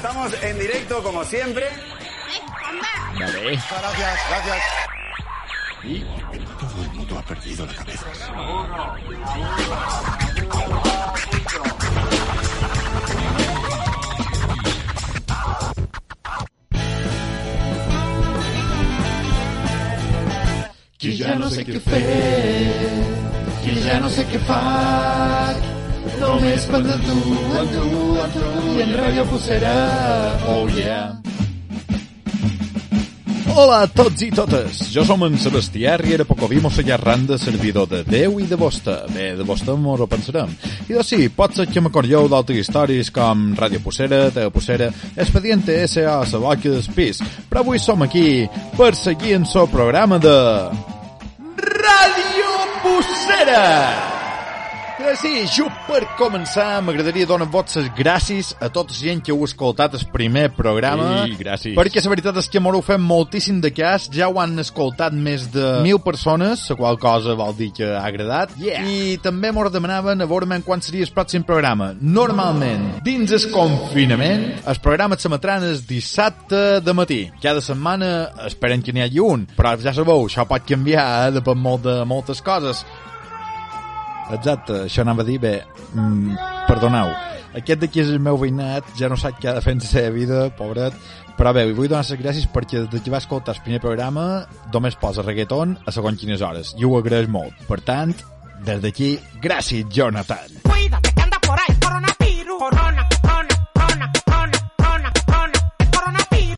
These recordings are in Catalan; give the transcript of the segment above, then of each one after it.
estamos en directo como siempre. Vale. Gracias, gracias. I Todo el mundo ha perdido la cabeza. que ja no sé què fer, que ja no sé què faig, només penso en tu, en tu, en tu, i en ràdio posarà, oh yeah. Hola a tots i totes, jo som en Sebastià Riera Pocovimo Sallarranda, servidor de Déu i de vostè. Bé, de vostè mos ho pensarem. I doncs sí, pot ser que m'acordeu d'altres històries com Ràdio Possera, Teo Possera, Expediente S.A. Saboca d'Espís, però avui som aquí per seguir en el programa de... Ràdio Possera! Eh, Sí, just per començar, m'agradaria donar vostres gràcies a tota la gent que heu escoltat el primer programa. Sí, gràcies. Perquè la veritat és que m'ho fem moltíssim de cas, ja ho han escoltat més de mil persones, la qual cosa vol dir que ha agradat. Yeah. I també m'ho demanaven a veure quan seria el pròxim programa. Normalment, dins el confinament, els programes s'emetran el dissabte de matí. Cada setmana esperen que n'hi hagi un, però ja sabeu, això pot canviar, eh? depèn molt de moltes coses. Exacte, això anava a dir, bé, mm, perdoneu, aquest d'aquí és el meu veïnat, ja no sap què ha de fer en la seva vida, pobret, però bé, vull donar les gràcies perquè des que va escoltar el primer programa només posa reggaeton a segons quines hores, i ho agraeix molt. Per tant, des d'aquí, gràcies, Jonathan. Cuídate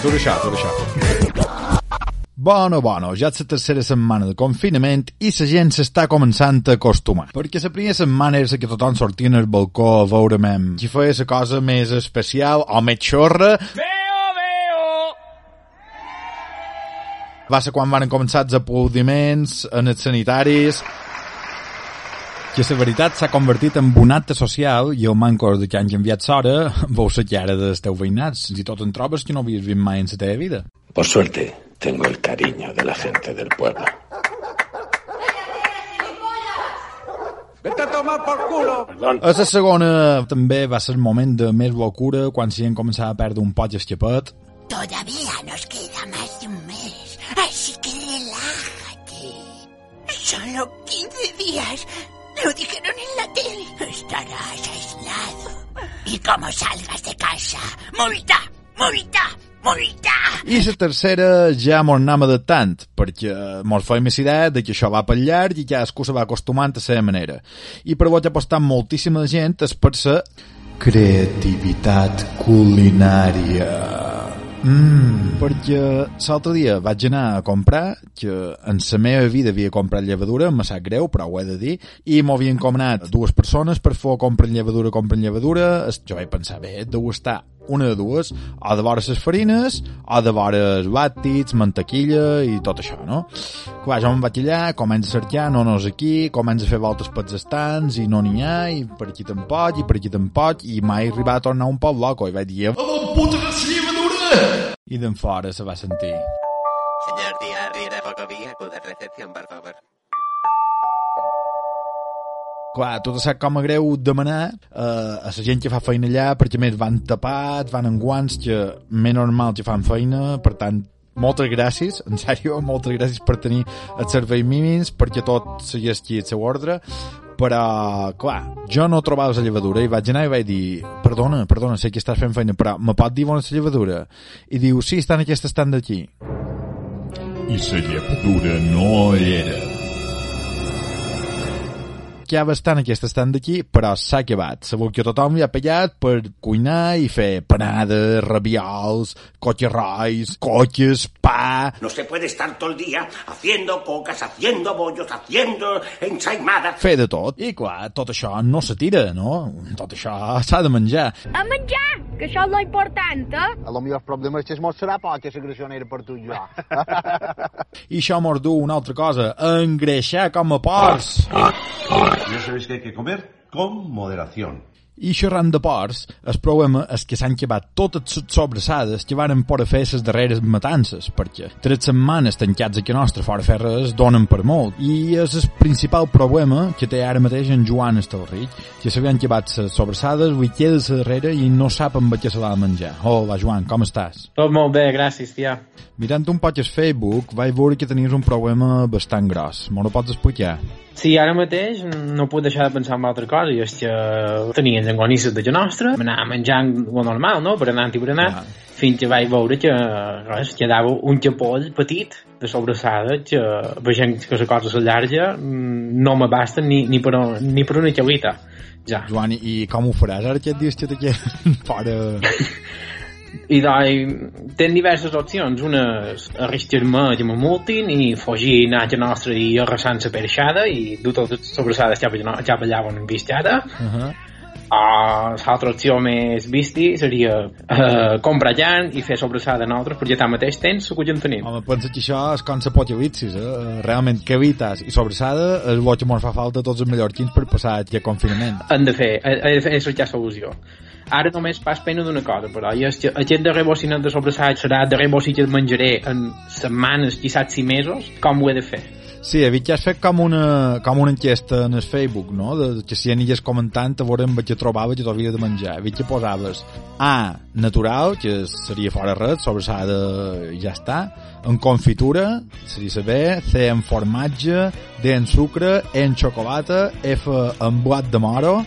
Tu això, tu això. Bueno, bueno, ja és la tercera setmana de confinament i la gent s'està començant a acostumar. Perquè la primera setmana era que tothom sortia al balcó a veure'm qui feia la cosa més especial o més xorra. Veo, veo! Va ser quan van començar els aplaudiments en els sanitaris que la veritat s'ha convertit en un acte social i el manco de que han canviat l'hora vau ser que ara dels teus veïnats si tot en trobes que no havies vist mai en la teva vida. Por suerte, tengo el cariño de la gente del pueblo. Vete a tomar por culo. Perdón. A la segona també va ser el moment de més locura quan la gent començava a perdre un poc escapat Todavía nos queda más de un mes, así que relájate. Solo 15 días. Lo dijeron en la tele. Estarás aislado. Y como salgas de casa, multa, multa, multa. I la tercera ja mos anàvem adaptant, perquè mos feim la idea de que això va per llarg i cadascú se va acostumant a la seva manera. I per vots apostant moltíssima gent és per la creativitat culinària. Mm. Perquè l'altre dia vaig anar a comprar, que en la meva vida havia comprat llevadura, me sap greu, però ho he de dir, i m'ho havien comanat dues persones per fer compren llevadura, compren llevadura, jo vaig pensar, bé, deu estar una de dues, o de vora les farines, o de vora els bàtits, mantequilla i tot això, no? Clar, jo me'n vaig allà, començo a cercar, no, no és aquí, començo a fer voltes pels estants, i no n'hi ha, i per aquí tampoc, i per aquí tampoc, i mai he arribat a tornar un poc loco, i vaig dir, la puta llevadura! I d'en fora se va sentir. Señor Díaz, Riera Pocoví, acuda a recepción, por favor. Clar, tot sap com a greu demanar eh, a la gent que fa feina allà, perquè més van tapats, van en guants, que més normal que fan feina, per tant, moltes gràcies, en sèrio, moltes gràcies per tenir els serveis mínims, perquè tot seguia aquí el seu ordre, però, clar, jo no trobava la llevadura i vaig anar i vaig dir, perdona, perdona, sé que estàs fent feina, però me pot dir on és la llevadura? I diu, sí, està en aquest estand d'aquí. I la llevadura no era. Ja bastant aquest estant d'aquí, però s'ha acabat. Sabeu que tothom ja ha pagat per cuinar i fer panades, rabiols, cocherrais, coches, pa... No se puede estar todo el día haciendo cocas, haciendo bollos, haciendo ensaimadas. Fer de tot. I clar, tot això no se tira, no? Tot això s'ha de menjar. A menjar! que això és lo important, eh? A lo millor el problema és que es mos serà poca segregació era per tu i jo. I això mos du una altra cosa, engreixar com a porcs. Ya sabéis que hay que comer con moderación. I xerrant de porcs, el problema és que s'han llevat totes les sobrassades que varen por a fer les darreres matances, perquè tres setmanes tancats aquí nostre fora fer res donen per molt. I és el principal problema que té ara mateix en Joan Estelric, que s'havien llevat les sobrassades, avui queda la darrera i no sap amb què se l'ha de menjar. Hola, Joan, com estàs? Tot molt bé, gràcies, tia. Mirant un poc el Facebook, vaig veure que tenies un problema bastant gros. M'ho pots explicar? Sí, ara mateix no puc deixar de pensar en altra cosa, i és que tenien llengonisses de la nostra, m'anava menjant lo normal, no?, berenant i berenant, Ah. fins que vaig veure que res, quedava un xapoll petit de sobrassada que veient que la cosa s'allarga mm, no m'abasta ni, ni, per, ni per una xavita. Ja. Joan, i com ho faràs ara aquests dies que te queden fora... I doncs, ten diverses opcions. Una és arriscar-me que me multin i fugir anar a nostra i arrasant la perxada i dur totes les sobrassades cap, allà- cap allà on hem vist ara. Uh -huh. Uh, l'altra opció més visti seria uh, comprar llan i fer sobrassada en altres, perquè tanmateix tens el que ja en tenim. Home, pensa que això és com l'apocalipsis, eh? Realment, cavitas i sobrassada és el que ens fa falta tots els mallorquins per passar aquest confinament. Han de fer, de fer és cercar solució. Ara només pas pena d'una cosa, però, i és que aquest darrer bocinet de sobrassat serà el darrer bocí que menjaré en setmanes, quizás sis mesos, com ho he de fer? Sí, vist que has fet com una, com una enquesta en el Facebook, no? De, que si anies comentant a veure amb què trobava que t'hauria de menjar. Vist que posaves A, natural, que seria fora res, sobrassada i ja està. En confitura, seria saber, C, en formatge, D, en sucre, E, en xocolata, F, en blat de moro,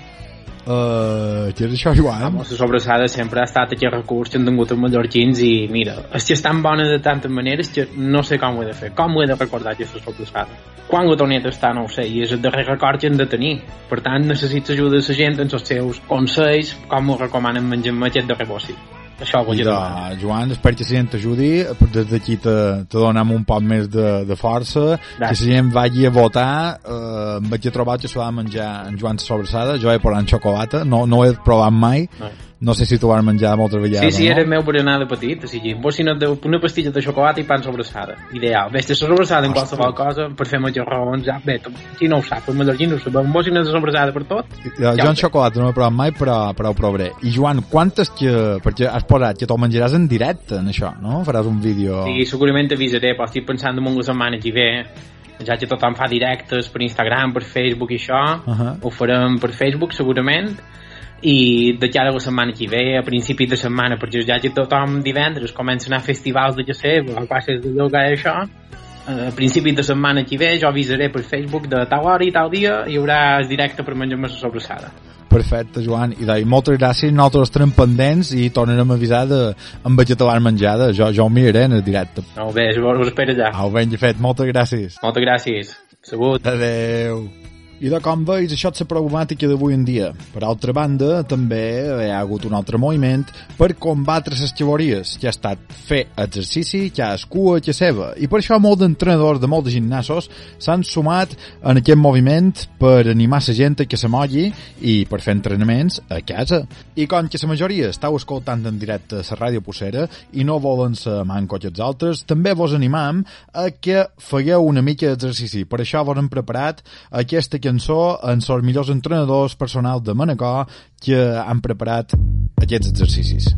Uh, què és això, Joan? Vamos, la sobrassada sempre ha estat aquest recurs que han tingut els mallorquins i mira, és que és tan bona de tantes maneres que no sé com ho he de fer, com ho he de recordar aquesta sobrassada. Quan ho torni a tastar no ho sé, i és el darrer record que hem de tenir. Per tant, necessito ajuda de la gent en els seus consells, com ho recomanen menjar-me aquest darrer bocí. Això vull de, Joan, espero que la gent t'ajudi, des d'aquí te, te donem un poc més de, de força, que la gent vagi a votar, eh, em vaig a trobar que s'ho va menjar en Joan sobrassada, jo he posat en xocolata, no, no ho he provat mai, No. No sé si t'ho vas menjar moltes Sí, vegades, sí, no? era el meu berenar de petit, o sigui, un bocinot de, una pastilla de xocolata i pa en sobrassada. Ideal. Ves, la sobrassada en qualsevol cosa, per fer majors raons, ja, bé, qui no ho sap, el mallorquí no ho sap, un bocinot de sobrassada per tot, Jo, jo en xocolata no he provat mai, però, però ho provaré. I Joan, quantes que... Perquè has posat que t'ho menjaràs en directe, en això, no? Faràs un vídeo... I segurament t'avisaré, però estic pensant en la setmana que ve, ja que tothom fa directes per Instagram, per Facebook i això, Uh -huh. ho farem per Facebook segurament, i de cada la setmana que ve, a principi de setmana, perquè ja que tothom divendres comença a anar a festivals de jacer, a classes de yoga i això, a principi de setmana que ve jo avisaré per Facebook de tal hora i tal dia hi haurà el directe per menjar-me la sobrassada. Perfecte, Joan. I doncs, moltes gràcies. Nosaltres estarem pendents i tornarem a avisar de, amb vegetal menjada. Jo, jo ho miraré en el directe. No, bé, us espero ja. Au, ben fet. Moltes gràcies. Moltes gràcies. Salut. Adeu. I de com veus, això és la problemàtica d'avui en dia. Per altra banda, també hi ha hagut un altre moviment per combatre les xavories, que ha estat fer exercici cadascú a casa seva. I per això molts d'entrenadors de molts gimnasos s'han sumat en aquest moviment per animar la gent que se molli i per fer entrenaments a casa. I com que la majoria estàu escoltant en directe a la ràdio Pucera i no volen ser manco que els altres, també vos animam a que fegueu una mica d'exercici. Per això vos hem preparat aquesta cançó en els millors entrenadors personals de Manacor que han preparat aquests exercicis.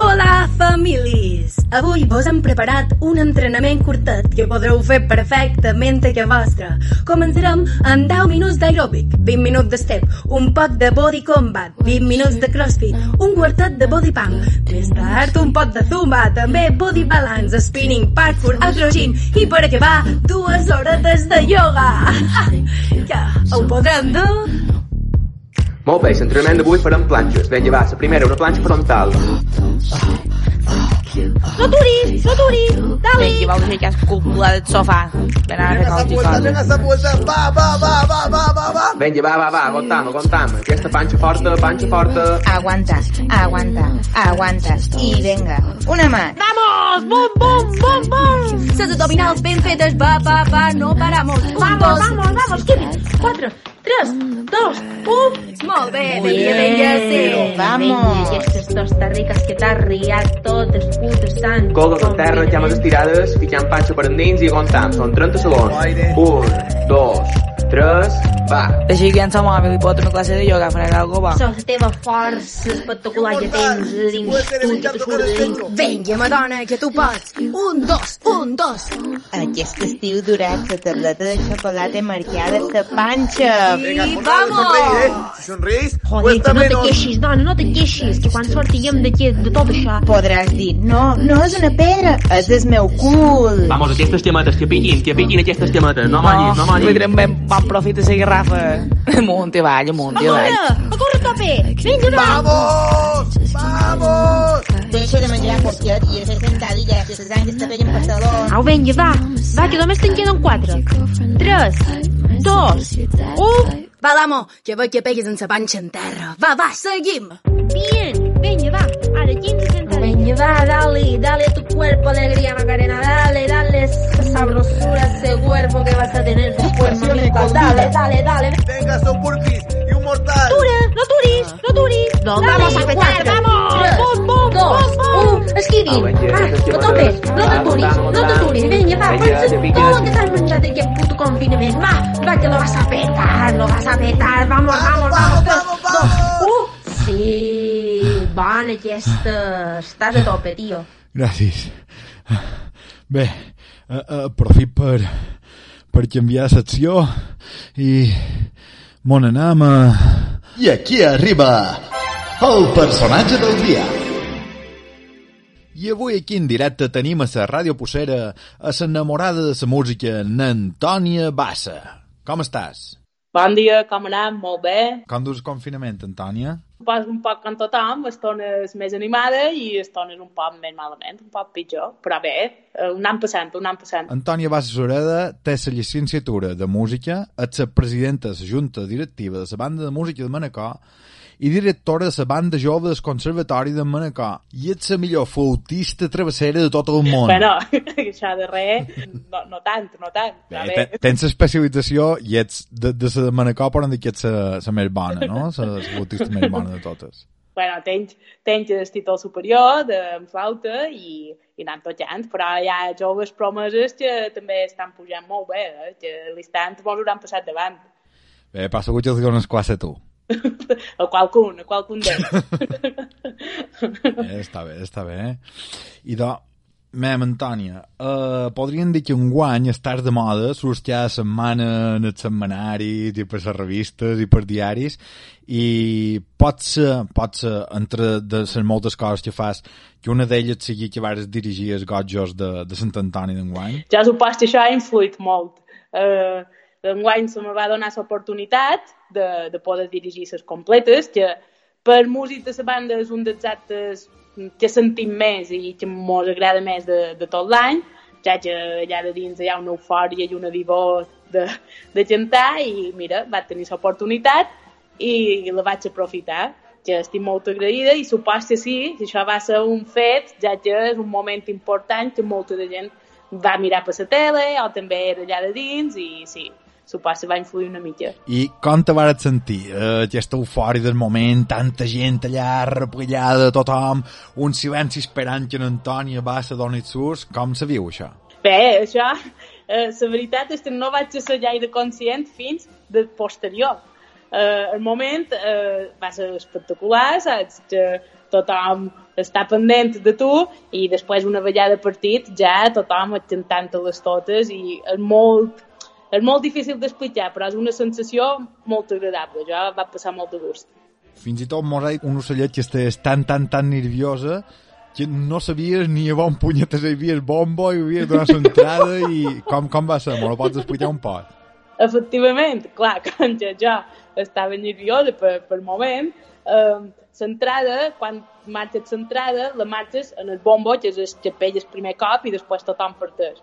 Hola, famílies! Avui vos hem preparat un entrenament curtet que podreu fer perfectament a casa vostra. Començarem amb 10 minuts d'aeròbic, 20 minuts de step, un poc de body combat, 20 minuts de crossfit, un quartet de body pump, més tard un pot de zumba, també body balance, spinning, parkour, acrogin i per acabar dues horetes de yoga. Ja ho podrem dur? Molt bé, l'entrenament d'avui farem planxes. Vinga, va, la primera, una planxa frontal. No turis, no turis, dale. Vinga, vau fer cas cúpula del sofà. Ben ara venga, esa vuelta. Va, va, va, va, va, va, va. Vinga, va, va, va, aguantam, aguantam. Aquesta panxa forta, panxa forta. Aguanta, aguanta, aguanta. I vinga, una mà. Vamos, bum, bum, bum, bum. Les abdominals ben fetes, va, va, va, no paramos. Un, Vamos, dos, vamos, vamos, 15, 4, 3, 2, 1... Molt bé, vinga, vinga, sí. Vamos. Vinga, aquestes tostarriques que t'has riat totes putes tant. Cogues a terra, llames estirades, ficant panxa per endins i comptam. Són 30 segons. Un, dos, tres, va. Així que en sa mòbil i pot una classe de ioga, farà alguna va. Això, la teva força espectacular que tens dins tu i que te surt de dins. Vinga, Madonna, que tu pots. Un, dos, un, dos. Aquest estiu durat la tableta de xocolata marcada a la panxa. Vinga, nada, vamos. sonreís, eh? Si sonreís, Joder, cuesta que no te queixis, dona, no te queixis, que quan sortiguem d'aquí, de tot això... Podràs dir, no, no és una pedra, és el meu cul. Vamos, aquestes llametes, que piquin, que piquin aquestes llametes. No no mollis. Podrem ben bon profit a la garrafa. Amunt i avall, amunt i avall. corre, a corre a. Vinga, va. ¡Vamos! ¡Vamos! Deixa de menjar porquet i de fer sentadilles, que se està veient passador. Au, vinga, va. Va, que només te'n queden quatre. Tres, dos, un... Va, damo, que veig que peguis en sa panxa en terra. Va, va, seguim. Bien, vinga, va. Ara 15 sentadillas. Venga, va, dale, dale a tu cuerpo alegría, Macarena. Dale, dale esa sabrosura, ese cuerpo que vas a tener después, mamita. Dale, dale, dale. Venga, son burpees y un mortal. Tura, no turis, no turis. Dale, vamos a petar, vamos. Bum, bum, dos, bum, bum. un, esquivin. Ah, Ah, a tope, no te turis, no te turis. Venga, va, Venga, pues te piques. todo lo que te has menjado de aquest puto confinament. Va, va, que lo vas a petar, lo vas a petar. Vamos, vamos, vamos. Tres, dos, un. Sí, bona aquesta. Estàs a tope, tio. Gràcies. Bé, aprofit per, per canviar secció i mon anam a... I aquí arriba el personatge del dia. I avui aquí en directe tenim a la ràdio Possera a l'enamorada de la música, n'Antònia Bassa. Com estàs? Bon dia, com anem? Molt bé. Com dus el confinament, Antònia? Pas un poc com tothom, estones més animada i estones un poc més malament, un poc pitjor, però bé, eh, un any passant, un any passant. Antònia Bassa Sureda té la llicenciatura de música, és la presidenta de la junta directiva de la banda de música de Manacor i directora de la banda jove del Conservatori de Manacor. I ets la millor flautista travessera de tot el món. Bueno, això de res, no, no tant, no tant. Bé, bé, te- tens especialització i ets de, de la de Manacor, però que ets la, la més bona, no? La, la flautista més bona de totes. bueno, tens, tens el títol superior de flauta i, i anant tocant, però hi ha joves promeses que també estan pujant molt bé, eh? que l'instant mos hauran passat davant. Bé, passa que els dones classe a tu. A qualcun, a qualcun d'ells. Eh, està bé, està bé. I de, mem, Antònia, uh, podríem dir que un guany estàs de moda, surts cada setmana en els setmanaris i per les revistes i per diaris i pot ser, pot ser entre de les moltes coses que fas que una d'elles sigui que vares dirigir els gotjos de, de Sant Antoni d'enguany. ja supos que això ha influït molt. Eh, Enguany se me va donar l'oportunitat de, de poder dirigir les completes, que per músic de la banda és un dels actes que sentim més i que ens agrada més de, de tot l'any, ja que allà de dins hi ha una eufòria i una vivor de, de cantar i mira, vaig tenir l'oportunitat i la vaig aprofitar que estic molt agraïda i supos que sí, que això va ser un fet, ja que és un moment important que molta de gent va mirar per la tele o també era allà de dins i sí, supos que va influir una mica. I com te vares sentir? Eh, aquesta eufòria del moment, tanta gent allà replegada, tothom, un silenci esperant que en Antònia va a dona i sus, com se viu això? Bé, això, eh, la veritat és que no vaig ser gaire conscient fins de posterior. Eh, el moment eh, va ser espectacular, saps? Que tothom està pendent de tu i després una vegada partit ja tothom et cantant les totes i és molt, és molt difícil d'explicar, però és una sensació molt agradable. Jo va passar molt de gust. Fins i tot mos ha dit un ocellet que estàs tan, tan, tan nerviosa que no sabies ni a bon punyetes hi havia el bombo i havies donat l'entrada i com, com va ser? M'ho pots explicar un poc? Efectivament, clar, quan jo, jo estava nerviosa per, per moment, eh, l'entrada, quan marxes l'entrada, la marxes en el bombo, que és el capell el primer cop i després tothom parteix.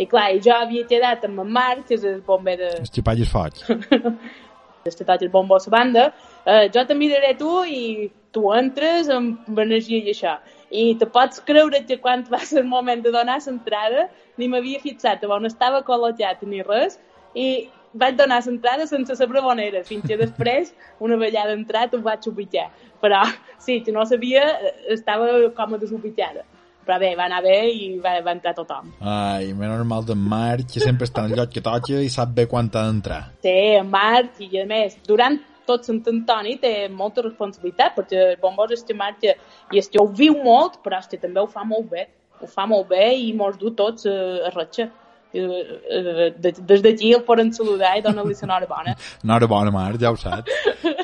I clar, i jo havia quedat amb en Marc, que és el bomber de... El xipall és foig. Este tot el bombo a la banda, eh, jo te miraré tu i tu entres amb energia i això. I te pots creure que quan va ser el moment de donar l'entrada ni m'havia fixat on estava col·lojat ni res i vaig donar l'entrada sense saber on era, fins que després, una vegada entrat, ho vaig ubicar. Però, sí, que no sabia, eh, estava com a desubicada. Però bé, va anar bé i va, va entrar tothom. Ai, menys normal d'en Marc, que sempre està en el lloc que toca i sap bé quan ha d'entrar. Sí, en Marc, i a més, durant tot Sant Antoni té molta responsabilitat, perquè el bombós és que marxa i és que ho viu molt, però és que també ho fa molt bé. Ho fa molt bé i mos du tots eh, a ratxa. Eh, eh, de- des d'aquí el poden saludar i donar-li l'enhorabona. Enhorabona, Marc, ja ho saps.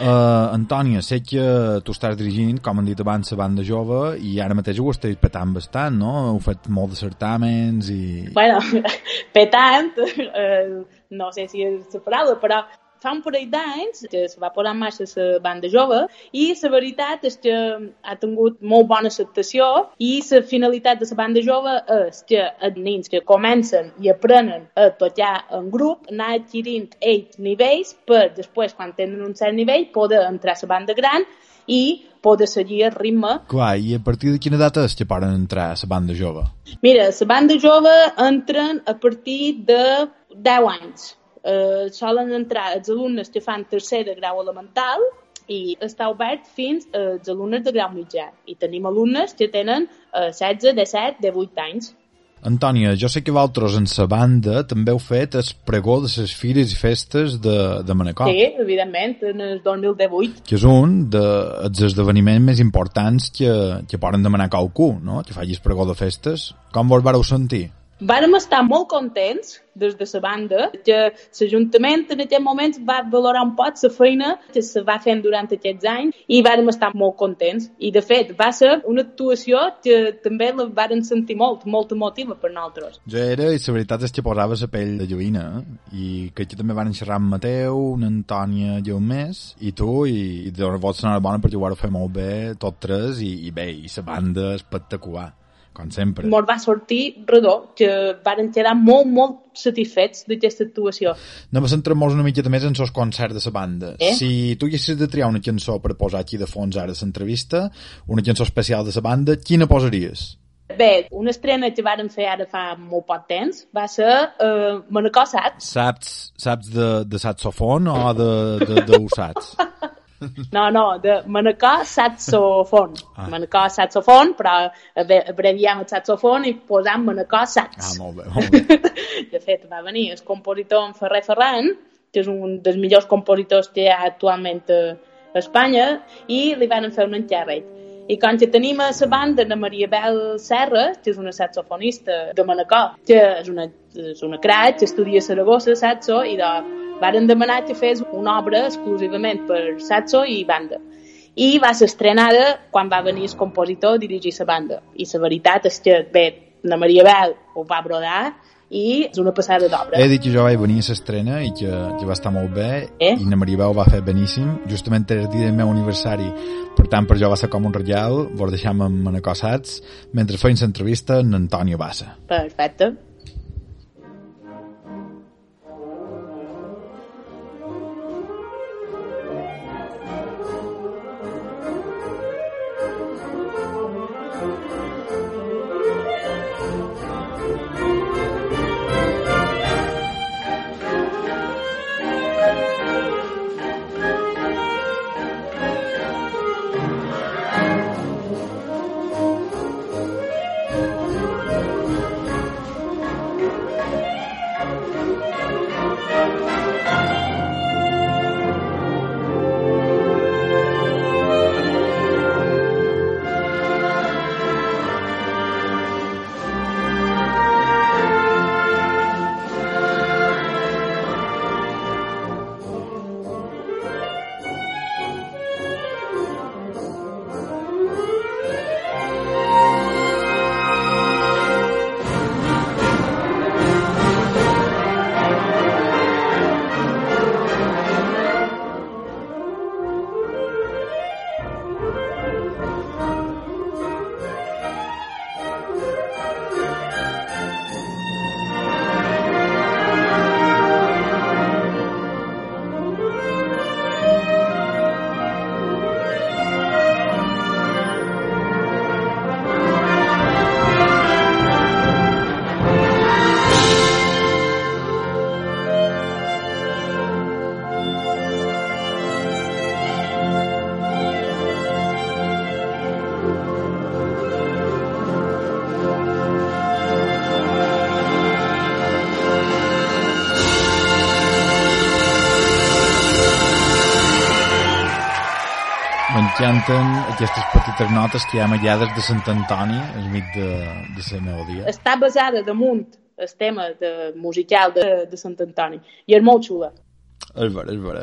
Uh, Antònia, sé que tu estàs dirigint, com han dit abans, la banda jove i ara mateix ho estàs petant bastant, no? Heu fet molt de certàmens i... bueno, petant, eh, no sé si és la paraula, però fa un parell d'anys que es va posar en marxa la banda jove i la veritat és que ha tingut molt bona acceptació i la finalitat de la banda jove és que els nens que comencen i aprenen a tocar en grup anar adquirint ells nivells per després, quan tenen un cert nivell, poder entrar a la banda gran i poder seguir el ritme Clar, i a partir de quina data és que poden entrar a la banda jove? Mira, la banda jove entren a partir de 10 anys. Eh, solen entrar els alumnes que fan tercer de grau elemental i està obert fins als alumnes de grau mitjà. I tenim alumnes que tenen eh, 16, 17, 18 anys. Antònia, jo sé que vosaltres en la banda també heu fet el pregó de les fires i festes de, de Manacor, Sí, evidentment, en el 2018. que és un dels esdeveniments més importants que, que poden demanar qualcú, no? que facis pregó de festes. Com vos vareu sentir? Vàrem estar molt contents des de la banda que l'Ajuntament en aquest moment va valorar un poc la feina que se va fent durant aquests anys i vàrem estar molt contents. I, de fet, va ser una actuació que també la vàrem sentir molt, molt emotiva per nosaltres. Jo era, i la veritat és que posava la pell de lluïna, i que aquí també van xerrar amb Mateu, una Antònia i un més, i tu, i, i de vols anar bona perquè ho vau fer molt bé, tot tres, i, i bé, i la banda espectacular, com sempre. Mos va sortir redó, que varen quedar molt, molt satisfets d'aquesta actuació. Anem a centrar-nos una miqueta més en els concerts de la banda. Eh? Si tu haguessis de triar una cançó per posar aquí de fons ara a l'entrevista, una cançó especial de la banda, quina posaries? Bé, una estrena que varen fer ara fa molt poc temps va ser uh, Manacor Sats. Saps, saps de, de saxofon o de, de, de usats? No, no, de Manacor Saxofon. Ah. Manacor Saxofon, però abreviem el saxofon i posam Manacor Sax. Ah, molt bé, molt bé. De fet, va venir el compositor en Ferrer Ferran, que és un dels millors compositors que hi ha actualment a Espanya, i li van fer un encàrrec. I com que tenim a la banda de Maria Bel Serra, que és una saxofonista de Manacor, que és una, és una craig, que estudia a Saragossa, saxo, i de, varen demanar que fes una obra exclusivament per saxo i banda. I va ser estrenada quan va venir el compositor a dirigir la banda. I la veritat és que, bé, la Maria Bel ho va brodar i és una passada d'obra. He dit que jo vaig venir a l'estrena i que, que va estar molt bé Eh? i na Maribel ho va fer beníssim justament el dia del meu aniversari per tant per jo va ser com un regal vos deixam amb anacossats mentre feim l'entrevista en Antonio Bassa Perfecte. M'encanten aquestes petites notes que hi ha amagades de Sant Antoni, al mig de, de la melodia. Està basada damunt el tema de, musical de, de Sant Antoni i és molt xula. És vera, és vera.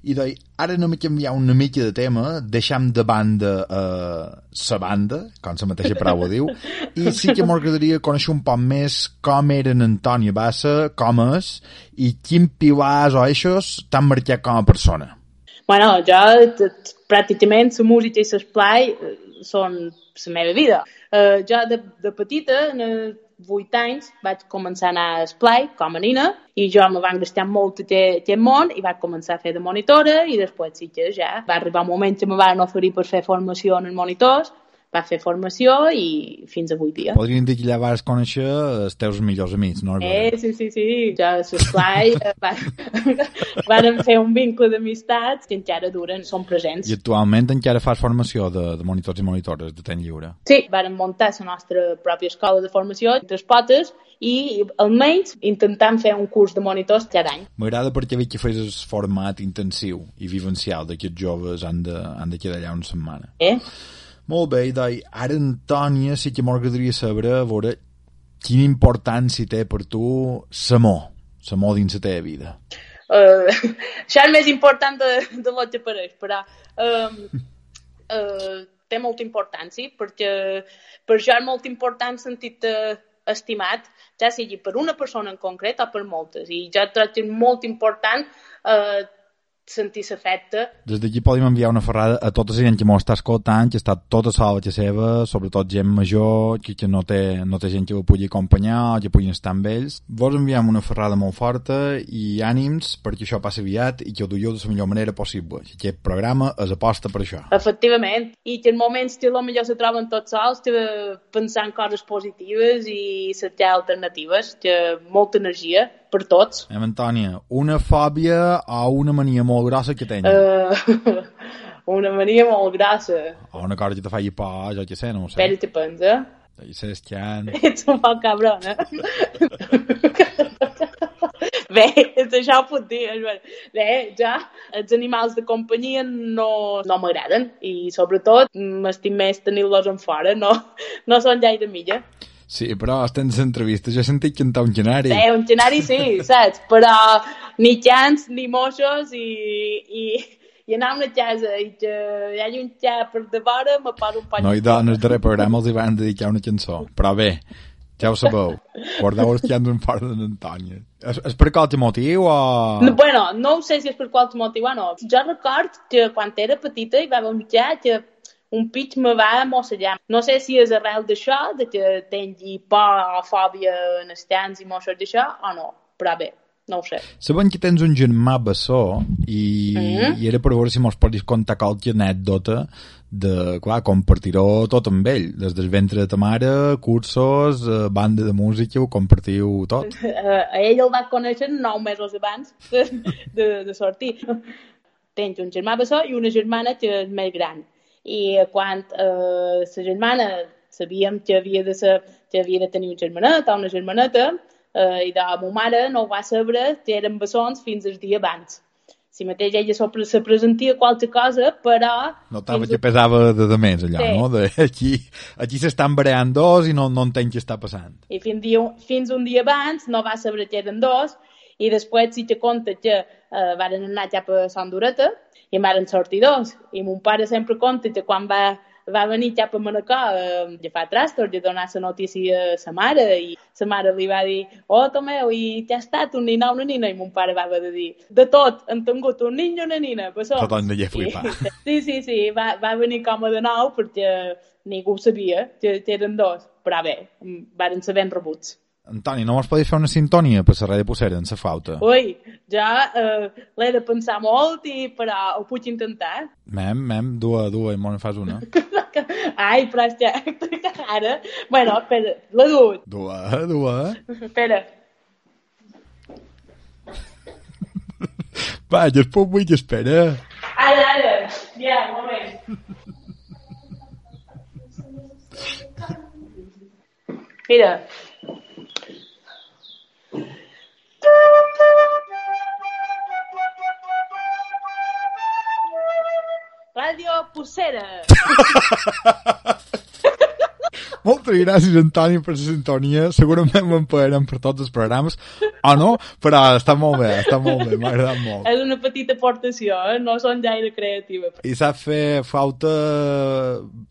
I doi, ara anem a canviar una mica de tema, deixam de banda eh, sa banda, com la mateixa paraula diu, i sí que m'agradaria conèixer un poc més com era en Antònia Bassa, com és, i quin pilars o eixos t'han marcat com a persona. Bueno, jo pràcticament la música i l'esplai eh, són la meva vida. Uh, jo de, de petita, en els 8 anys, vaig començar a anar a esplai com a nina i jo me va engrestar molt aquest món i vaig començar a fer de monitora i després sí que ja va arribar un moment que me van oferir per fer formació en els monitors va fer formació i fins avui dia. Podríem dir que ja vas conèixer els teus millors amics, no? Eh, sí, sí, sí. Jo a l'esplai van fer un vincle d'amistats que encara duren, són presents. I actualment encara fas formació de, de monitors i monitores de temps lliure. Sí, vàrem muntar la nostra pròpia escola de formació entre potes i almenys intentant fer un curs de monitors cada any. M'agrada perquè veig que fes el format intensiu i vivencial d'aquests joves han de, han de quedar allà una setmana. Eh? Molt bé, doi, ara Antònia sí que m'agradaria saber a veure quina importància té per tu l'amor, l'amor dins la teva vida. Uh, això és més important de, de lo que pareix, però um, uh, té molta importància perquè per jo és molt important sentir-te estimat, ja sigui per una persona en concret o per moltes. I jo trobo que és molt important uh, sentir l'afecte. Des d'aquí podem enviar una ferrada a tota la gent que m'ho està escoltant, que està tota sola casa seva, sobretot gent major, que, que no, té, no té gent que ho pugui acompanyar o que puguin estar amb ells. Vos enviem una ferrada molt forta i ànims perquè això passi aviat i que ho duieu de la millor manera possible. Aquest programa és aposta per això. Efectivament. I que en moments que potser se troben tots sols, que pensar en coses positives i cercar alternatives, que molta energia per tots. Eh, Antònia, una fòbia o una mania molt grossa que tens? Uh, una mania molt grossa. O una cosa que te faci por, jo què sé, no ho sé. Espera, te pensa. I sé, esquiant... Ets un poc cabrona. Bé, això ho puc dir. Bé, ja, els animals de companyia no, no m'agraden i sobretot m'estim més tenir-los en fora, no, no són gaire milla. Sí, però estem en entrevista, jo he sentit cantar un genari. Bé, un genari sí, saps? Però ni cants, ni moixos i, i, i anar a una casa i que hi hagi un xa per de vora me poso un pany. No, i dones darrer programa els hi van dedicar una cançó. Però bé, ja ho sabeu. Guardeu els xans en fora de l'Antònia. És, és per qualque motiu o... No, bueno, no ho sé si és per qualque motiu o no. Jo record que quan era petita hi va haver un xa que un pit me va mossejar. No sé si és arrel d'això, de que tingui por o fòbia en els tants i moixos d'això, o no. Però bé, no ho sé. Sabem que tens un germà bessó i, mm -hmm. i era per veure si mos podis contar qualque anècdota de, clar, compartir-ho tot amb ell, des del ventre de ta mare, cursos, eh, banda de música, ho compartiu tot. A ell el va conèixer nou mesos abans de, de, de sortir. Tens un germà bessó i una germana que és més gran i quan eh, la germana sabíem que havia de, ser, que havia de tenir un germanet o una germaneta eh, i de la meva mare no ho va saber que eren bessons fins al dia abans. Si mateix ella sobre se presentia qualque cosa, però... Notava que pesava de, de més allò, Sí. no? De, aquí aquí s'estan bareant dos i no, no entenc què està passant. I fins, dia, fins un dia abans no va saber que eren dos i després sí que conta que eh, varen anar cap a Sant Dureta i em varen sortir dos. I mon pare sempre conta que quan va, va venir cap a Manacor eh, ja fa trastos, ja donar la notícia a sa mare i sa mare li va dir oh, Tomeu, i què ha estat un nin o una nina? I mon pare va haver de dir de tot, han tingut un nin i una nina. Bessons. Tothom deia flipar. Sí, sí, sí, va, va venir com a de nou perquè ningú sabia que, que eren dos. Però bé, varen ser ben rebuts. Antoni, no mos podis fer una sintonia per la ràdio Possera en la flauta? Ui, ja eh, l'he de pensar molt, i, però ho puc intentar. Mem, mem, dua, dua, i me'n fas una. Ai, però és que ara... Bueno, espera, la duc. Dua, dua. Espera. Va, jo es puc vull espera. Ara, ara. Ja, un moment. Mira. Ràdio Pucera. Moltes gràcies, Antoni, per la sintonia. Segurament me'n pagarem per tots els programes. O no, però està molt bé, està molt bé, m'ha agradat molt. És una petita aportació, eh? no són gaire creativa. I sap fer flauta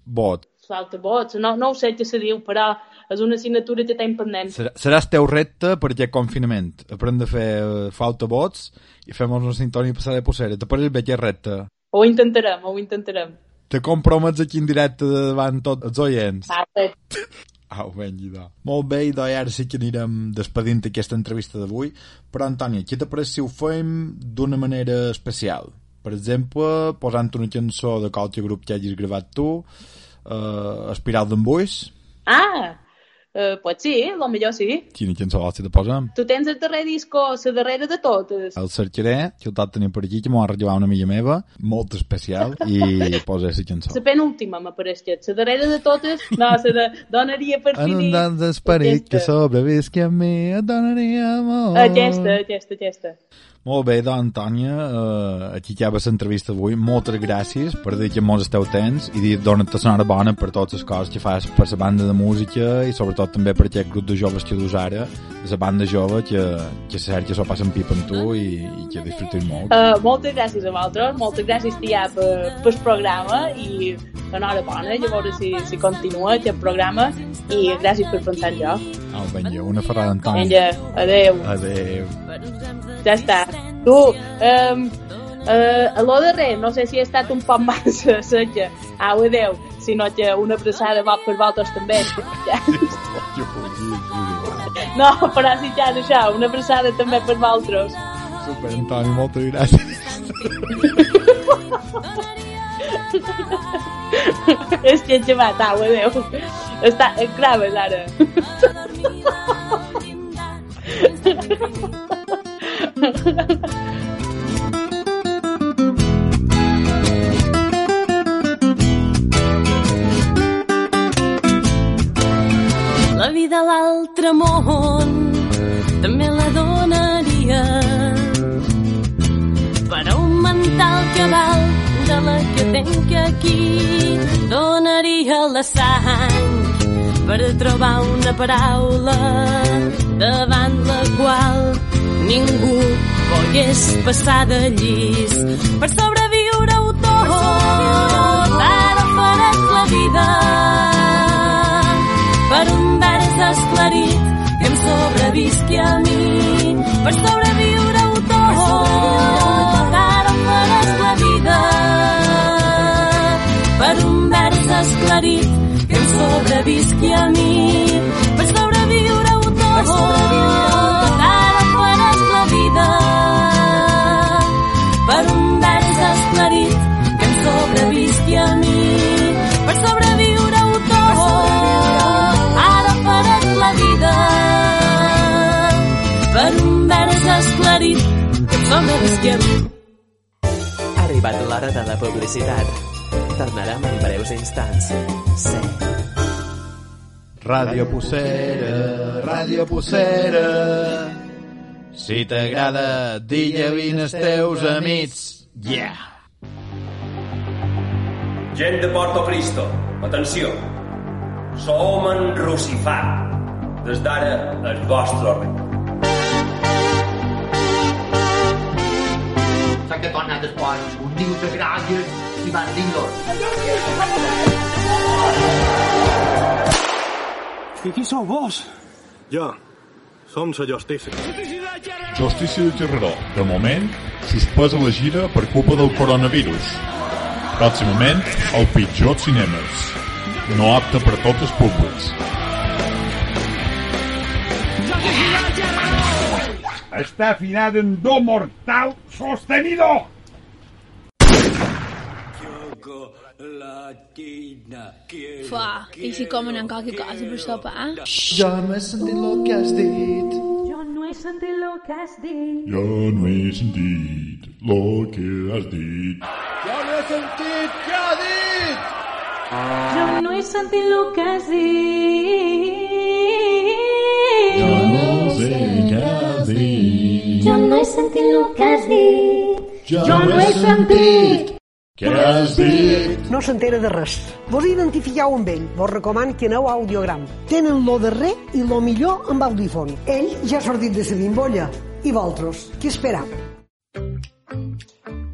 bot. Falta vots, no, no ho sé què se diu, però és una assignatura que tinc pendent. Serà, serà el teu repte per aquest confinament. Aprendre a fer flauta bots i fem una sintonia passada de possera. Te pareix bé aquest repte? Ho intentarem, ho intentarem. Te compromets aquí en directe davant tots els oients. Ah, sí. Au, ben, idò. Molt bé, idò, i ara sí que anirem despedint aquesta entrevista d'avui. Però, Antònia, què t'apareix si ho fem d'una manera especial? Per exemple, posant una cançó de qualque grup que hagis gravat tu, uh, Espiral d'embuis. Ah, uh, pues sí, lo millor sí. Quina cançó vols que te posem? Tu tens el darrer disco, la darrera de totes. El cercaré, que el tot tenia per aquí, que m'ho ha arribat una amiga meva, molt especial, i posa la cançó. La penúltima m'apareix que la darrera de totes, no, la de donaria per En un finir. dans d'esperit que sobrevisqui a mi, et donaria amor. Aquesta, aquesta, aquesta. Molt bé, doncs, Antònia, uh, aquí acaba l'entrevista d'avui. Moltes gràcies per dir que mos esteu tens i dir donar-te sonora bona per totes les coses que fas per la banda de música i sobretot també per aquest grup de joves que dus ara, la banda jove que, que cert que s'ho passen pipa amb tu i, i que disfrutin molt. Uh, moltes gràcies a vosaltres, moltes gràcies tia per, per el programa i enhorabona, llavors si, si continua aquest programa i gràcies per pensar en jo. Au, vinga, una ferrada, Antònia. Vinga, adeu. Adeu. Ja està. Tu, um, uh, a lo darrer, no sé si he estat un poc massa seca. Au, adeu. Si no, que una abraçada va per vosaltres també. Ja. No, però si ja això, una abraçada també per vosaltres. Super, Antoni, moltes gràcies. És que he llevat, au, adeu. Està, graves ara. una paraula davant la qual ningú pogués passar de llis. Per sobreviure-ho tot ara faràs la vida. Per un vers esclarit que em sobrevisqui a mi. Per sobreviure-ho tot ara faràs la vida. Per un vers esclarit sobrevisqui a mi. Per sobreviure-ho tot ara faràs la vida. Per un vers esclarit que em sobrevisqui a mi. Per sobreviure-ho tot ara faràs la vida. Per un vers esclarit que em sobrevisqui a mi. Ha arribat l'hora de la publicitat. Tornarem en breus instants. Sí. Ràdio Pucera, Ràdio Pucera. Si t'agrada, digue vine els teus amics. Yeah! Gent de Porto Cristo, atenció. Som en Rucifà. Des d'ara, el vostre rei. S'ha que tornar després un niu de gràcies i mandingos. I qui sou vos? Jo, som la justícia. Justícia de Terroró. De moment, suspesa la gira per culpa del coronavirus. Pròximament, el pitjor cinemes. No apte per tots els públics. Está afinado en do mortal sostenido. Fa, i si comen qualque cosa per sopar? Jo no he sentit el que has dit. Jo no he sentit el que has dit. Jo no he sentit lo que has dit. Jo no he sentit què ha dit! Jo no he sentit el que has dit. Jo no sé què has dit. Jo no he sentit el que has dit. Jo no he sentit Què has dit? No s'entera de res. Vos identifiqueu amb ell. Vos recoman que aneu a audiogram. Tenen lo darrer i lo millor amb audífon. Ell ja ha sortit de sa bimbolla. I vosaltres, què esperam?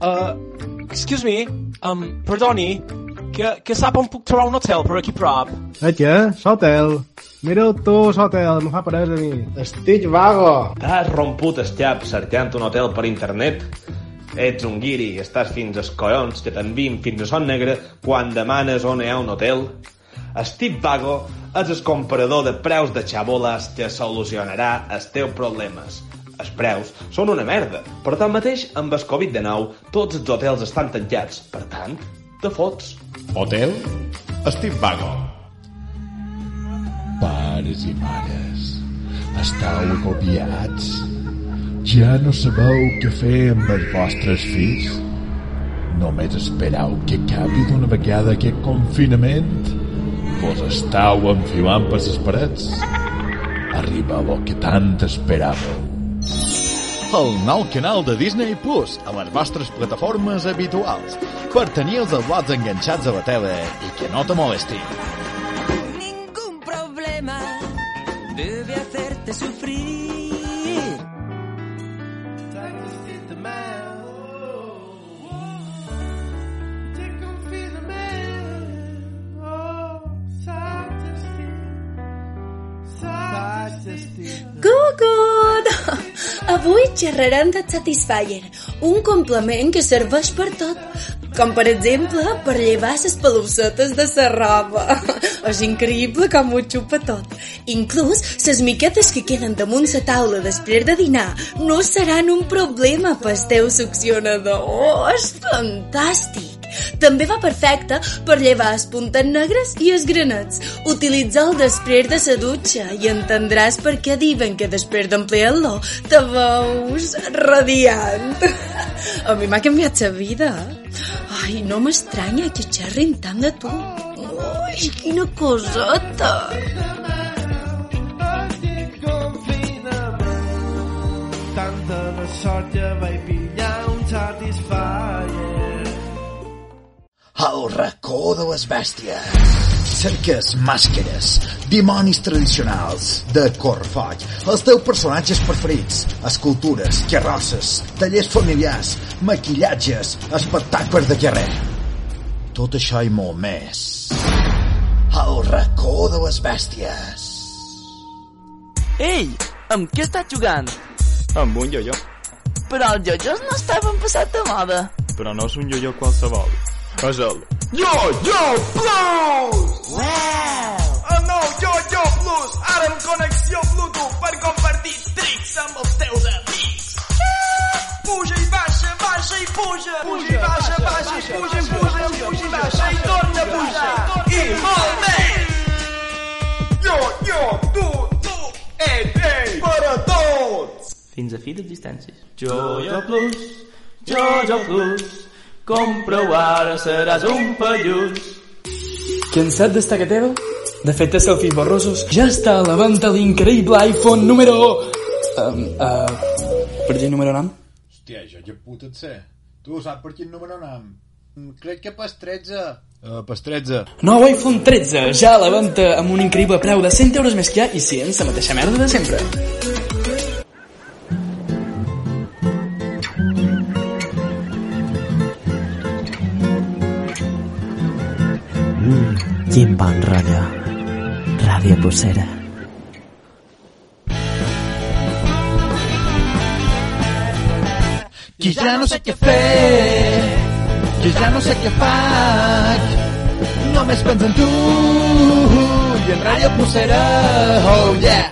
Uh, excuse me, um, perdoni, que, que sap on puc trobar un hotel per aquí prop? Eh, què? L'hotel. Mireu tu, l'hotel, no fa parès a mi. Estic vago. T'has romput el xap cercant un hotel per internet? Ets un guiri i estàs fins als collons que t'envien fins a Son Negre quan demanes on hi ha un hotel? Steve Vago és el comprador de preus de xaboles que solucionarà els teus problemes. Els preus són una merda, però tanmateix amb el Covid-19 tots els hotels estan tancats. Per tant, te fots. Hotel? Steve Vago. Pares i mares, estàu agobiats? Ja no sabeu què fer amb els vostres fills? Només espereu que acabi d'una vegada aquest confinament? Vos estàu enfilant per les parets? Arriba el que tant esperàveu. El nou canal de Disney Plus a les vostres plataformes habituals per tenir els blocs enganxats a la tele i que no te molesti. Ningún problema debe hacerte sufrir. Google. Avui xerrarem de Satisfyer, un complement que serveix per tot, com per exemple per llevar les pelussetes de la roba. És increïble com ho xupa tot. Inclús les miquetes que queden damunt la taula després de dinar no seran un problema pel teu succionador. Oh, és fantàstic! També va perfecte per llevar els puntes negres i els granets. Utilitza'l després de la dutxa i entendràs per què diuen que després d'emplear-lo te veus radiant. A mi m'ha canviat la vida. Ai, no m'estranya que xerrin tant de tu. Ai, quina coseta. Tanta de sort que vaig pillar un Satisfyer. El racó de les bèsties. Cerques màscares, dimonis tradicionals, de Corfoll, els teus personatges preferits, escultures, carrosses, tallers familiars, maquillatges, espectacles de carrer. Tot això i molt més. El racó de les bèsties. Ei, amb què estàs jugant? Amb un yo-yo. Però els jojos no estaven passat de moda. Però no és un yo-yo qualsevol. És el Yo-Yo Plus! Wow! El nou Yo-Yo Plus, ara amb connexió Bluetooth per compartir tricks amb els teus amics. Puja i baixa, baixa i puja. Puja i baixa, baixa i puja, puja, i puja i baixa i torna a pujar. I molt més! Yo-Yo, tu, tu, ell, ell, per a tots! Fins a fi d'existències. Jojo Plus, Jojo Plus, compra-ho ara, seràs un pallús. Cansat d'estar que teva? De fet, selfies borrosos ja està a la venda l'increïble iPhone número... Um, uh, per quin número nom? Hòstia, jo ja puta et sé. Tu saps per quin número anem? Mm, Crec que pas 13. Uh, pas 13. Nou iPhone 13, ja a la venda amb un increïble preu de 100 euros més que hi ha i sí, la mateixa merda de sempre. Quin bon rotllo. Ràdio Possera. Que ja no sé què fer, que ja no sé què faig. Només penso en tu i en Ràdio Possera. Oh yeah!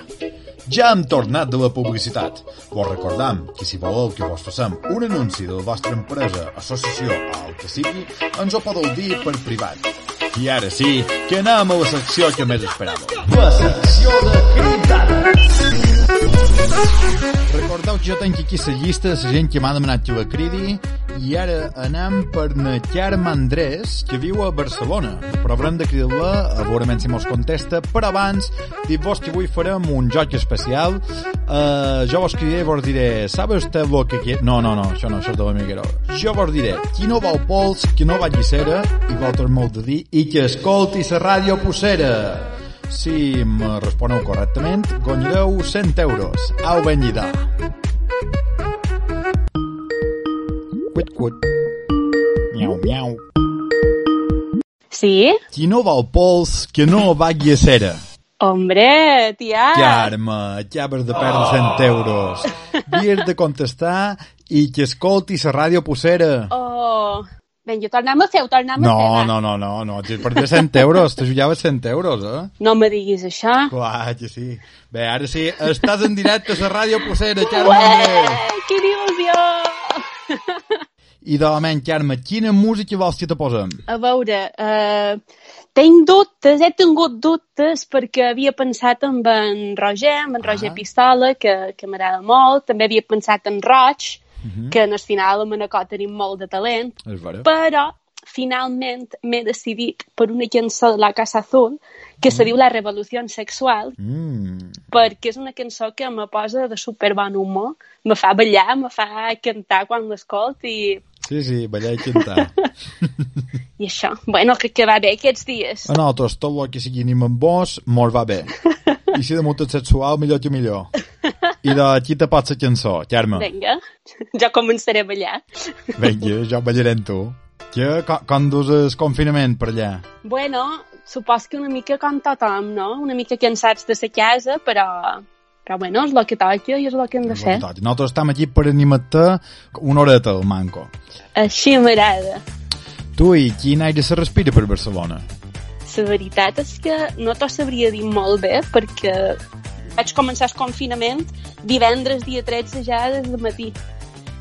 Ja hem tornat de la publicitat. Vos recordam que si voleu que vos facem un anunci de la vostra empresa, associació o el que sigui, ens ho podeu dir per privat. I ara sí, que anem a la secció que més esperàveu. La secció de cridades. Recordeu que jo tenc aquí la llista de la gent que m'ha demanat que la cridi I ara anem per na Carme Andrés, que viu a Barcelona. Però haurem de cridar-la, a veure si mos contesta. Però abans, dit-vos que avui farem un joc especial. Uh, jo vos cridaré i vos diré, ¿sabe usted lo que quiere? No, no, no, això no, això és de l'amiguero. Jo vos diré, qui no va al pols, qui no va a Llicera, i vosaltres m'heu de dir, i que escolti la ràdio Pucera. Si me responeu correctament, guanyareu 100 euros. Au ben lligar. Quit, quit. Miau, miau. Sí? Qui no va al pols, que no va a Llicera. Hombre, tia. Carme, acabes de perdre 100 euros. Vies de contestar i que escolti la ràdio Pucera. Oh. Ben, jo tornem a fer, tornem a fer. No, no, no, no, no, et perdre 100 euros, te jugaves 100 euros, eh? No me diguis això. Clar que sí. Bé, ara sí, estàs en directe a la ràdio Pucera, Carme. Ué, quina il·lusió! I de moment, Carme, quina música vols que te posem? A veure, eh, tinc dubtes, he tingut dubtes perquè havia pensat en en Roger, en en Roger Pistola, que, que m'agrada molt, també havia pensat en Roig, Mhm. que en el final amb Manacor tenim molt de talent, però finalment m'he decidit per una cançó de la Casa Azul que se diu La Revolució Sexual Mm. perquè és una cançó que me posa de super bon humor, me fa ballar, me fa cantar quan l'escolt i, Sí, sí, ballar i cantar. i això. Bueno, que, que va bé aquests dies. A nosaltres, tot el que sigui anim amb vos, mos va bé. I si de molt sexual, millor que millor. I de qui te pots la cançó, Carme? Vinga, jo començaré a ballar. Vinga, jo ballaré amb tu. Que, com, com dus el confinament per allà? Bueno, supos que una mica com tothom, no? Una mica cansats de la casa, però, però bueno, és el que toca i és el que hem de fer. Nosaltres estem aquí per animar-te una horeta al manco. Així m'agrada. Tu i quin aire se respira per Barcelona? La veritat és que no t'ho sabria dir molt bé perquè vaig començar el confinament divendres dia 13 ja des de matí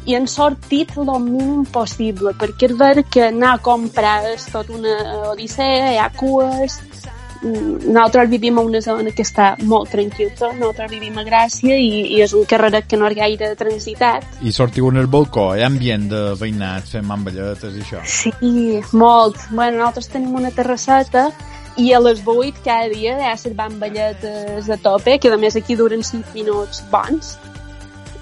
i han sortit el mínim possible perquè és ver que anar a comprar és tot una odissea, hi ha cues nosaltres vivim a una zona que està molt tranquil·la, nosaltres vivim a Gràcia i, i és un carreret que no és gaire transitat. I sortiu en el balcó, hi ha ambient de veïnats fent mamballetes i això. Sí, molt. Bueno, nosaltres tenim una terrasseta i a les 8 cada dia hi ha les bamballetes a tope, que a més aquí duren 5 minuts bons.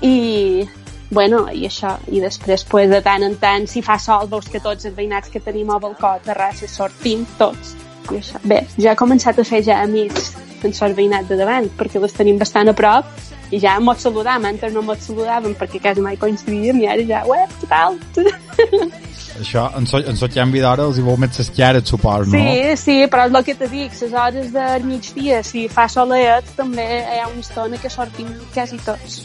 I, bueno, i això. I després, pues, de tant en tant, si fa sol, veus que tots els veïnats que tenim al balcó, a terrasses, sortim tots. I això. Bé, ja he començat a fer ja amics en el veïnat de davant, perquè les tenim bastant a prop, i ja mos saludam, antes no mos saludàvem perquè quasi mai coincidíem, i ara ja, ué, què tal? Això, en so, en so canvi d'hora els hi veu més les cares, supos, no? Sí, sí, però és el que te dic, les hores del migdia, si fa solet, també hi ha una estona que sortim quasi tots.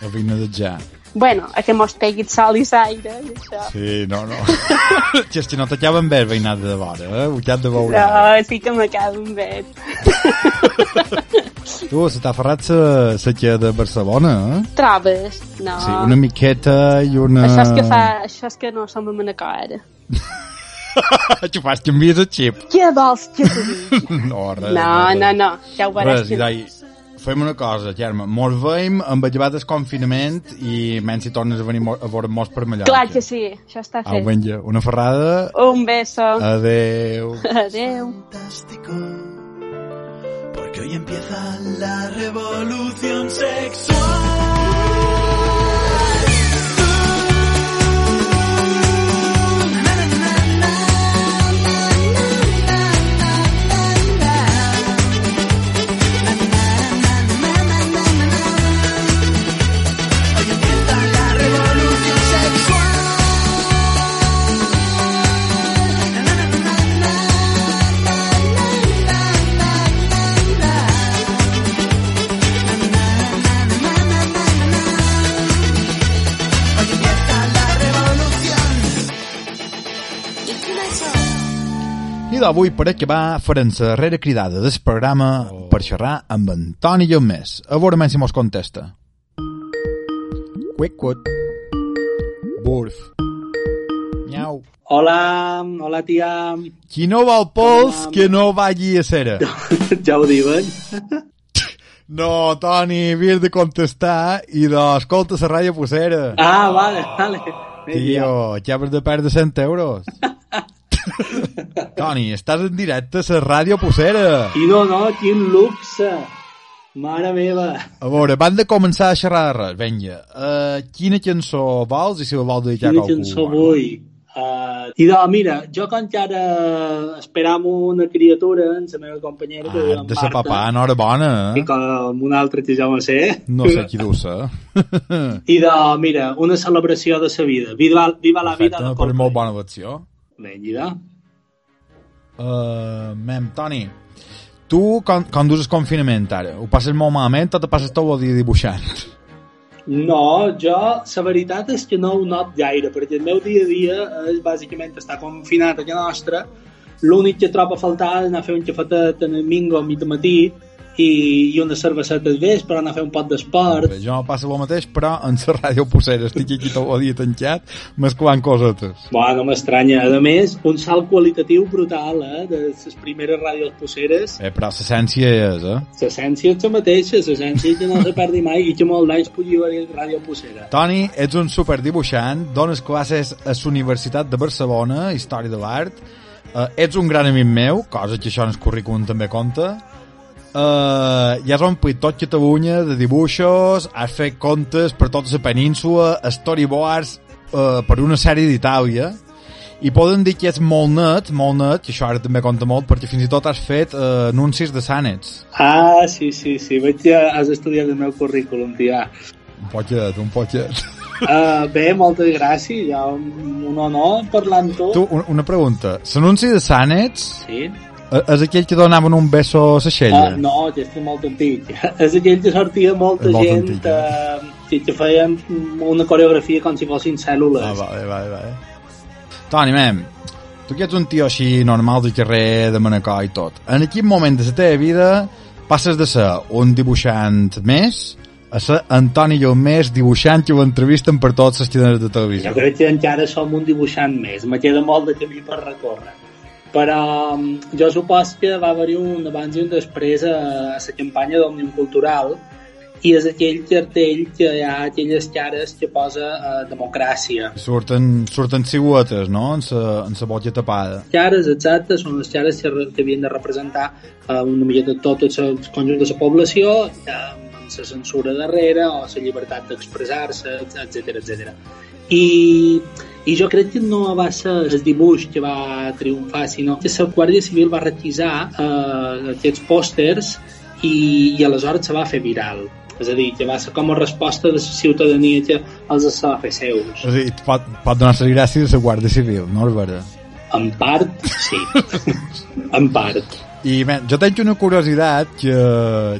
El vine de ja. Bueno, a que mos pegui el sol i l'aire i això. Sí, no, no. que és que no t'acaben bé el veïnat de vora, eh? Ho cap de veure. No, sí que m'acaben bé. Tu, se t'ha ferrat la sequia de Barcelona, eh? Trobes? No. Sí, una miqueta i una... Això és que fa... Això és que no som a Manacor, ara. que fas canvies el xip. Què vols que te digui? No, res. No, no, no, ja ho veuràs Res, que no. dai, fem una cosa, Germa. Mos veiem amb el llevat del confinament i menys si tornes a venir a veure mos per Mallorca. Clar que sí, això està Au, fet. vinga, una ferrada. Un beso. Adeu. Adeu. Porque hoy empieza la revolución sexual. I d'avui, per acabar, farem la darrera cridada del programa oh. per xerrar amb Antoni Llomés. A veure si mos contesta. Quick, quick. Burf. Miau. Hola, hola tia. Qui no va al pols, que no vagi a cera. Ja ho diuen. No, Toni, havies de contestar i d'escolta la ràdio Pucera. Ah, vale, vale. Tio, acabes de perdre 100 euros. Toni, estàs en directe a la ràdio Pucera. I no, no, quin luxe. Mare meva. A veure, van de començar a xerrar de res. Vinga, uh, quina cançó vols i si la vols dedicar Quina a qualcú? cançó vull. Uh, I de, mira, jo que encara esperam una criatura, en la meva companyera, que Ah, diu en de Marta, papà, enhorabona. i Eh? com un altre que ja no sé. No sé qui deu ser. I de, mira, una celebració de sa vida. Viva, viva la vida Perfecte, de me pareix Coldplay. molt bona elecció. Vinga, Uh, mem, Toni, tu com, com dus el confinament ara? Ho passes molt malament o te passes tot el dia dibuixant? No, jo, la veritat és que no ho not gaire, perquè el meu dia a dia és bàsicament estar confinat a nostra, l'únic que trobo a faltar és anar a fer un cafetet en el mingo a mig matí i, i una cerveseta al vespre, anar a fer un pot d'esport. Jo passa el mateix, però en la ràdio Pucera estic aquí tot el dia tancat, mesclant cosetes. Bueno, no m'estranya. A més, un salt qualitatiu brutal, eh, de les primeres ràdios posseres. Eh, però l'essència és, eh? L'essència és la mateixa, l'essència que no se perdi mai i que molt d'anys pugui haver ràdio possera. Toni, ets un superdibuixant, dones classes a la Universitat de Barcelona, Història de l'Art, uh, ets un gran amic meu, cosa que això en el currículum també compta, uh, ja has omplit tot Catalunya de dibuixos, has fet contes per tota la península, storyboards uh, per una sèrie d'Itàlia, i poden dir que ets molt net, molt net, que això ara també compta molt, perquè fins i tot has fet uh, anuncis de sànets. Ah, sí, sí, sí. Veig que has estudiat el meu currículum, tia. Un poquet, un poquet. Uh, bé, moltes gràcies. Ja un, un honor parlar amb tu. Tu, un- una pregunta. L'anunci de sànets Sí. Eh, És aquell que donaven un beso a la xella. Uh, no, que és molt antic. és aquell que sortia molta molt gent antic, uh, que, que feien una coreografia com si fossin cèl·lules. Ah, vale, vale, vale. Toni, mem, tu que ets un tio així normal de carrer, de Manacor i tot, en quin moment de la teva vida passes de ser un dibuixant més a ser Antoni Llomés dibuixant que ho entrevisten per tots les cadenes de televisió. Jo crec que encara som un dibuixant més. Me queda molt de camí per recórrer. Però jo supos que va haver-hi un abans i un després a, a la campanya d'Òmnium Cultural i és aquell cartell que hi ha aquelles cares que posa eh, democràcia. Surten, surten siluetes, no?, en sa, en sa botlla tapada. cares exactes són les cares que, que havien de representar eh, una miqueta tot el conjunt de la població eh, amb la censura darrere o la llibertat d'expressar-se, etc etc. I, I jo crec que no va ser el dibuix que va triomfar, sinó que la Guàrdia Civil va requisar eh, aquests pòsters i, i aleshores se va fer viral. És a dir, que va ser com a resposta de la ciutadania que els se va fer seus. És a dir, pot, pot donar les gràcies a la Guàrdia Civil, no és vera? En part, sí. en part. I bé, jo tenc una curiositat que,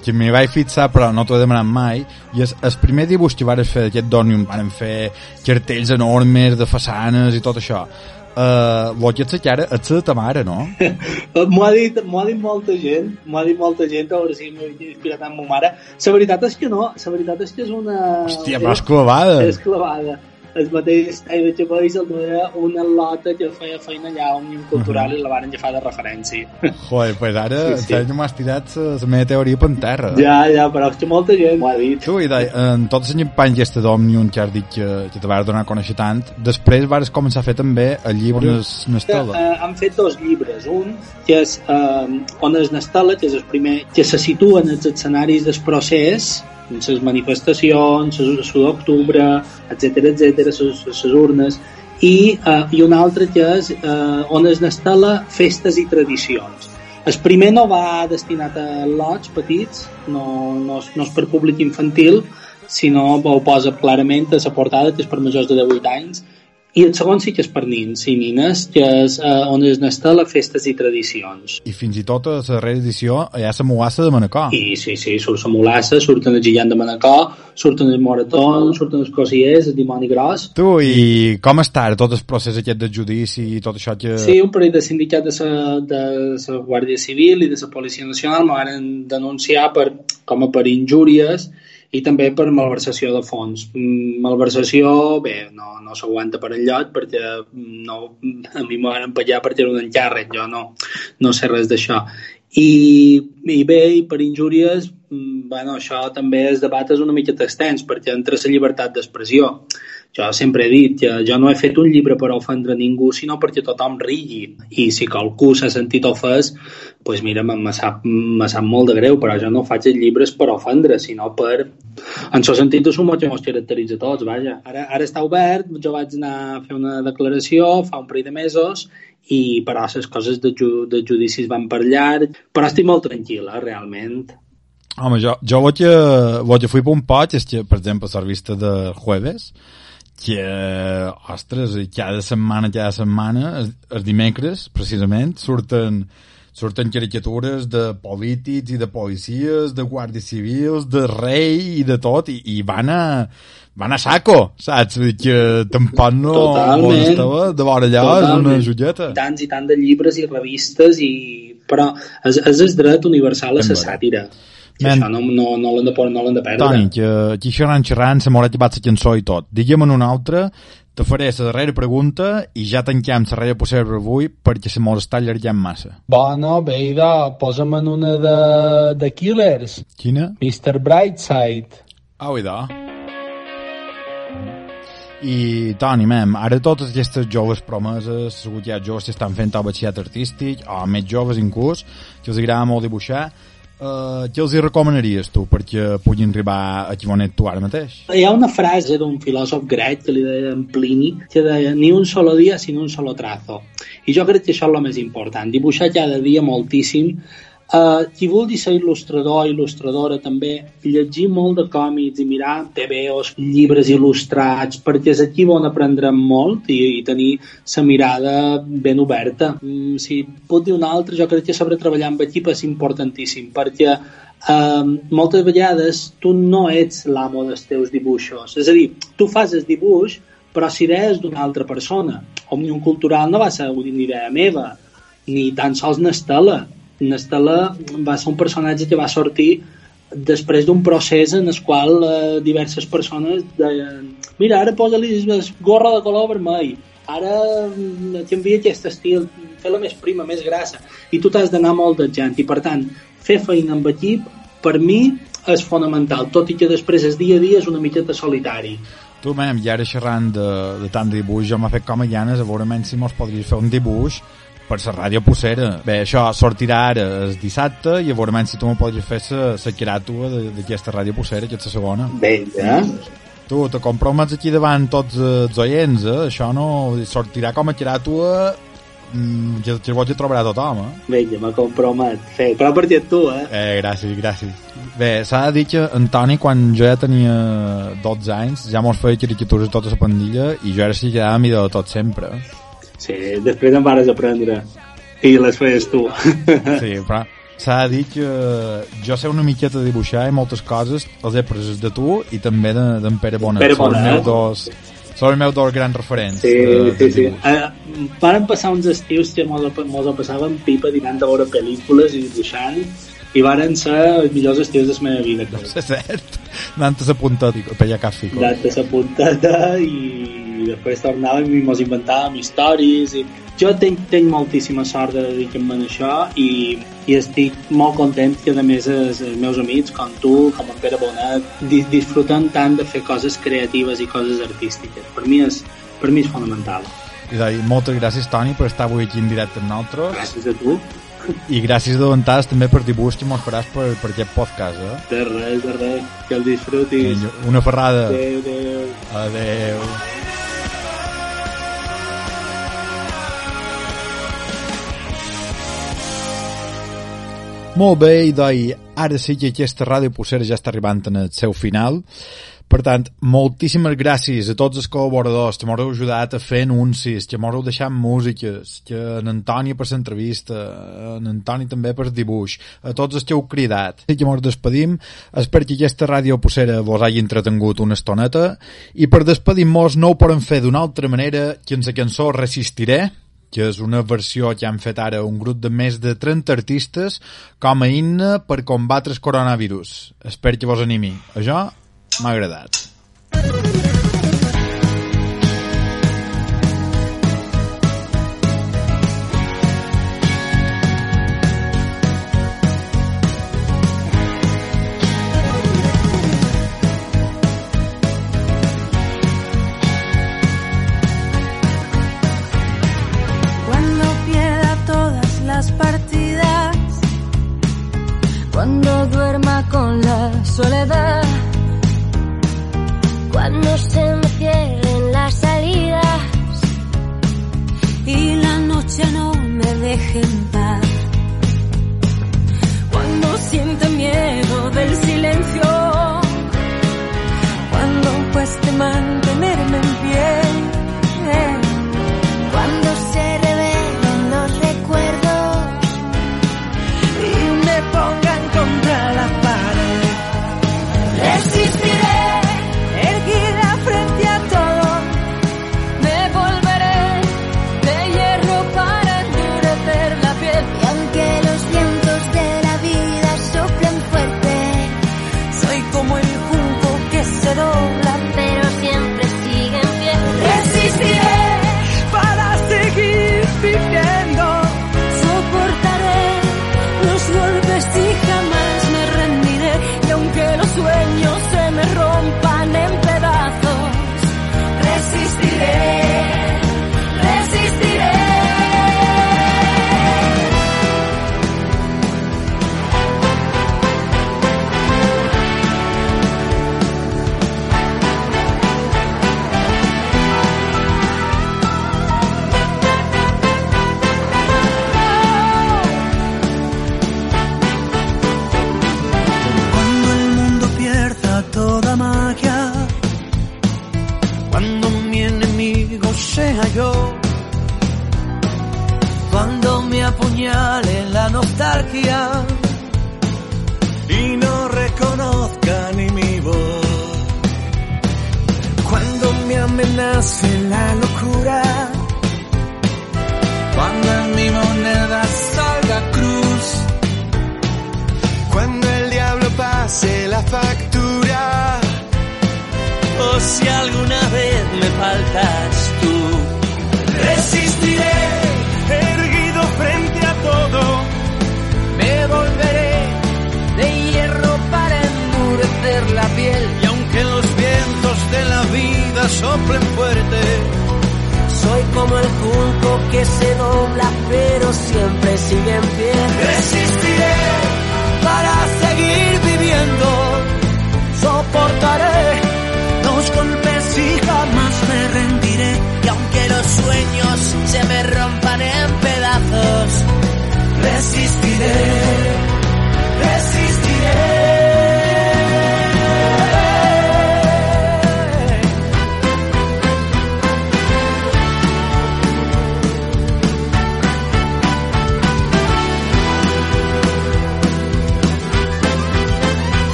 que m'hi vaig fixar però no t'ho he demanat mai i és el primer dibuix que vares fer d'aquest Dònium van fer cartells enormes de façanes i tot això uh, lo que ets que ara ets de ta mare, no? M'ho ha, dit, ha dit molta gent, m'ho ha dit molta gent a veure si m'he inspirat en ma mare. La veritat és que no, la veritat és que és una... Hòstia, però és clavada. És clavada. El mateix David Chapells el duia una lota que feia feina allà a Òmnium Cultural i la van agafar de referència. Joder, pues ara Sí, sí, sí. sí. m'has tirat la la meva teoria per terra. Ja, ja, però és que molta gent m'ho ha dit. Tu, i de, en tota la campanya aquesta d'Òmnium que has dit que, que te vas donar a conèixer tant, després vas començar a fer també el llibre Nes- Nestela. Eh, han fet dos llibres. Un, que és eh, On és Nestela, que és el primer, que se situa en els escenaris del procés, les manifestacions, les l'1 d'octubre, etc etc, les urnes, i, eh, i un altre que és eh, On és Nestela, festes i tradicions. El primer no va destinat a lots petits, no, no, és- no és per públic infantil, sinó ho posa clarament a la portada que és per majors de 18 anys i el segon sí que és per nins i nines, que és eh, on es n'està festes i tradicions. I fins i tot a la darrera edició hi ha la mulassa de Manacor. I sí, sí, surt la mulassa, surten el gigant de Manacor, surten els moratons, surten els cosiers, el dimoni gros. Tu, i com està ara tot el procés aquest de judici i tot això que... Sí, un parell de sindicats de la, de la Guàrdia Civil i de la Policia Nacional van denunciar per, com a per injúries i també per malversació de fons. Mm, Malversació, bé, no, no s'aguanta per enlloc perquè no, a mi m'ho van empallar perquè era un encàrrec, jo no, no sé res d'això. I, I bé, i per injúries, mm, bueno, això també es debat és una mica extens perquè entre la llibertat d'expressió jo sempre he dit que jo no he fet un llibre per ofendre ningú, sinó perquè tothom rigui. I si qualcú s'ha sentit ofès, doncs pues mira, me, sap, me sap molt de greu, però jo no faig els llibres per ofendre, sinó per... En el sentit de sumar que ens caracteritza tots, vaja. Ara, ara està obert, jo vaig anar a fer una declaració fa un parell de mesos i però les coses de, ju de judicis van per llarg, però estic molt tranquil·la, realment. Home, jo, jo voy a, voy a fer un poc, és que, per exemple, la revista de jueves, que, ostres, cada setmana, cada setmana, els, els dimecres, precisament, surten surten caricatures de polítics i de policies, de guàrdies civils, de rei i de tot, i, i van a van a saco, saps? Que tampoc no Totalment. estava de vora allà, és una joieta. Tants i tant de llibres i revistes, i... però és, és el dret universal a la sàtira. I Men- això no, no, no l'hem de, por- no de perdre. Toni, que aquí xerrant, xerrant, se m'haurà llevat la cançó i tot. Digue'm una altra, te faré la darrera pregunta i ja tanquem la darrera possible per avui perquè se mos està allargant massa. Bueno, bé, idò, posa'm en una de, de Killers. Quina? Mr. Brightside. Au, idò. I, Toni, mem, ara totes aquestes joves promeses, segur que hi ha joves que estan fent el batxillat artístic, o més joves inclús, que els agrada molt dibuixar, uh, què els hi recomanaries tu perquè puguin arribar a qui on ets tu ara mateix? Hi ha una frase d'un filòsof grec que li deia en Plini que deia ni un solo dia sin un solo trazo. I jo crec que això és el més important, dibuixar cada dia moltíssim. Uh, qui vulgui ser il·lustrador, il·lustradora també, llegir molt de còmics i mirar TVOs, llibres il·lustrats, perquè és aquí on aprendrem molt i, i tenir la mirada ben oberta. Mm, si puc dir una altra, jo crec que saber treballar amb equip és importantíssim, perquè um, moltes vegades tu no ets l'amo dels teus dibuixos. És a dir, tu fas el dibuix, però si idea és d'una altra persona. Òmnium Cultural no va ser una idea meva, ni tan sols Nestela. Nestela va ser un personatge que va sortir després d'un procés en el qual eh, diverses persones deien mira, ara posa-li gorra de color vermell. Ara mm, canvia aquest estil. Fer-la més prima, més grassa. I tu t'has d'anar molt de gent i per tant fer feina amb equip per mi és fonamental, tot i que després el dia a dia és una miqueta solitari. Tu, mem, i ara xerrant de, de tant de dibuix, jo m'ha fet com a llanes, a veure si mos podries fer un dibuix per la ràdio Pucera. Bé, això sortirà ara el dissabte i a veure si tu me podries fer la de- d'aquesta ràdio Pucera, que és la segona. Vinga. Tu, te compromets aquí davant tots els oients, eh? Això no... Sortirà com a caràtula mm, que, que vols trobarà tothom, eh? Vinga, me compromet. Fer. Però per tu, eh? Eh, gràcies, gràcies. Bé, s'ha de dir que Antoni, quan jo ja tenia 12 anys, ja mos feia caricatures a tota la pandilla i jo era sí que quedava mida de tot sempre. Sí, després em vares aprendre. I les feies tu. Sí, però s'ha de dir que jo sé una miqueta de dibuixar i moltes coses els he preses de tu i també de- d'en Pere Bonet. Pere Són els Bonet. meus dos, són els meus dos grans referents. Sí, de, sí, de sí. dibuix. Uh, varen passar uns estius que mos, mos passàvem pipa dinant de veure pel·lícules i dibuixant i varen ser els millors estius de la meva vida. crec. És cert. Anant a s'apuntar a pegar cap fico. Data la puntata i després tornàvem i mos inventàvem històries i jo tenc, tenc moltíssima sort de dedicar-me a això i, i estic molt content que a més els, els meus amics com tu, com en Pere Bonet di, disfruten tant de fer coses creatives i coses artístiques per mi és, per mi és fonamental I doncs, moltes gràcies, Toni, per estar avui aquí en directe amb nosaltres. gràcies a tu I gràcies de ventades també per dibuix que mos faràs per, per aquest podcast, eh? de res, de res, que el disfrutis Una ferrada. adeu, adeu Adeu. Molt bé, i doi, ara sí que aquesta ràdio Pucera ja està arribant en el seu final. Per tant, moltíssimes gràcies a tots els col·laboradors que m'heu ajudat a fer anuncis, que m'heu deixat músiques, que en Antoni per l'entrevista, en Antoni també per dibuix, a tots els que heu cridat. I que ens despedim, espero que aquesta ràdio Pucera vos hagi entretengut una estoneta, i per despedir-nos no ho podem fer d'una altra manera que en la cançó Resistiré, que és una versió que han fet ara un grup de més de 30 artistes com a himne per combatre el coronavirus. Espero que vos animi. Això m'ha agradat.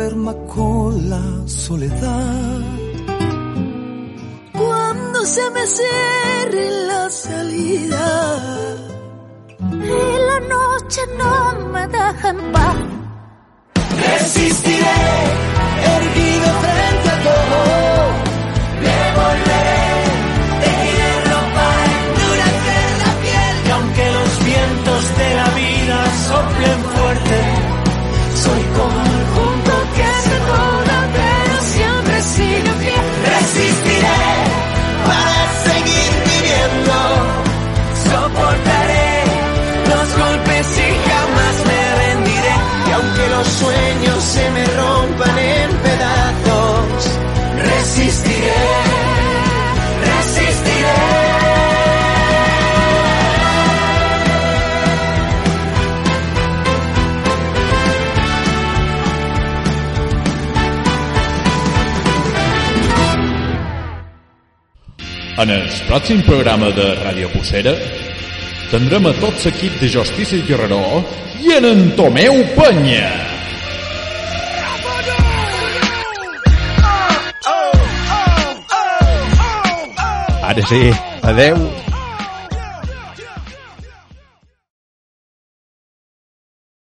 duerma con la soledad. Cuando se me cierre la salida y la noche no me deja en paz. Resistiré pròxim programa de Radio Pucera tindrem a tot l'equip de Justícia i Guerreró i en Antomeu Penya. Ara sí, adeu.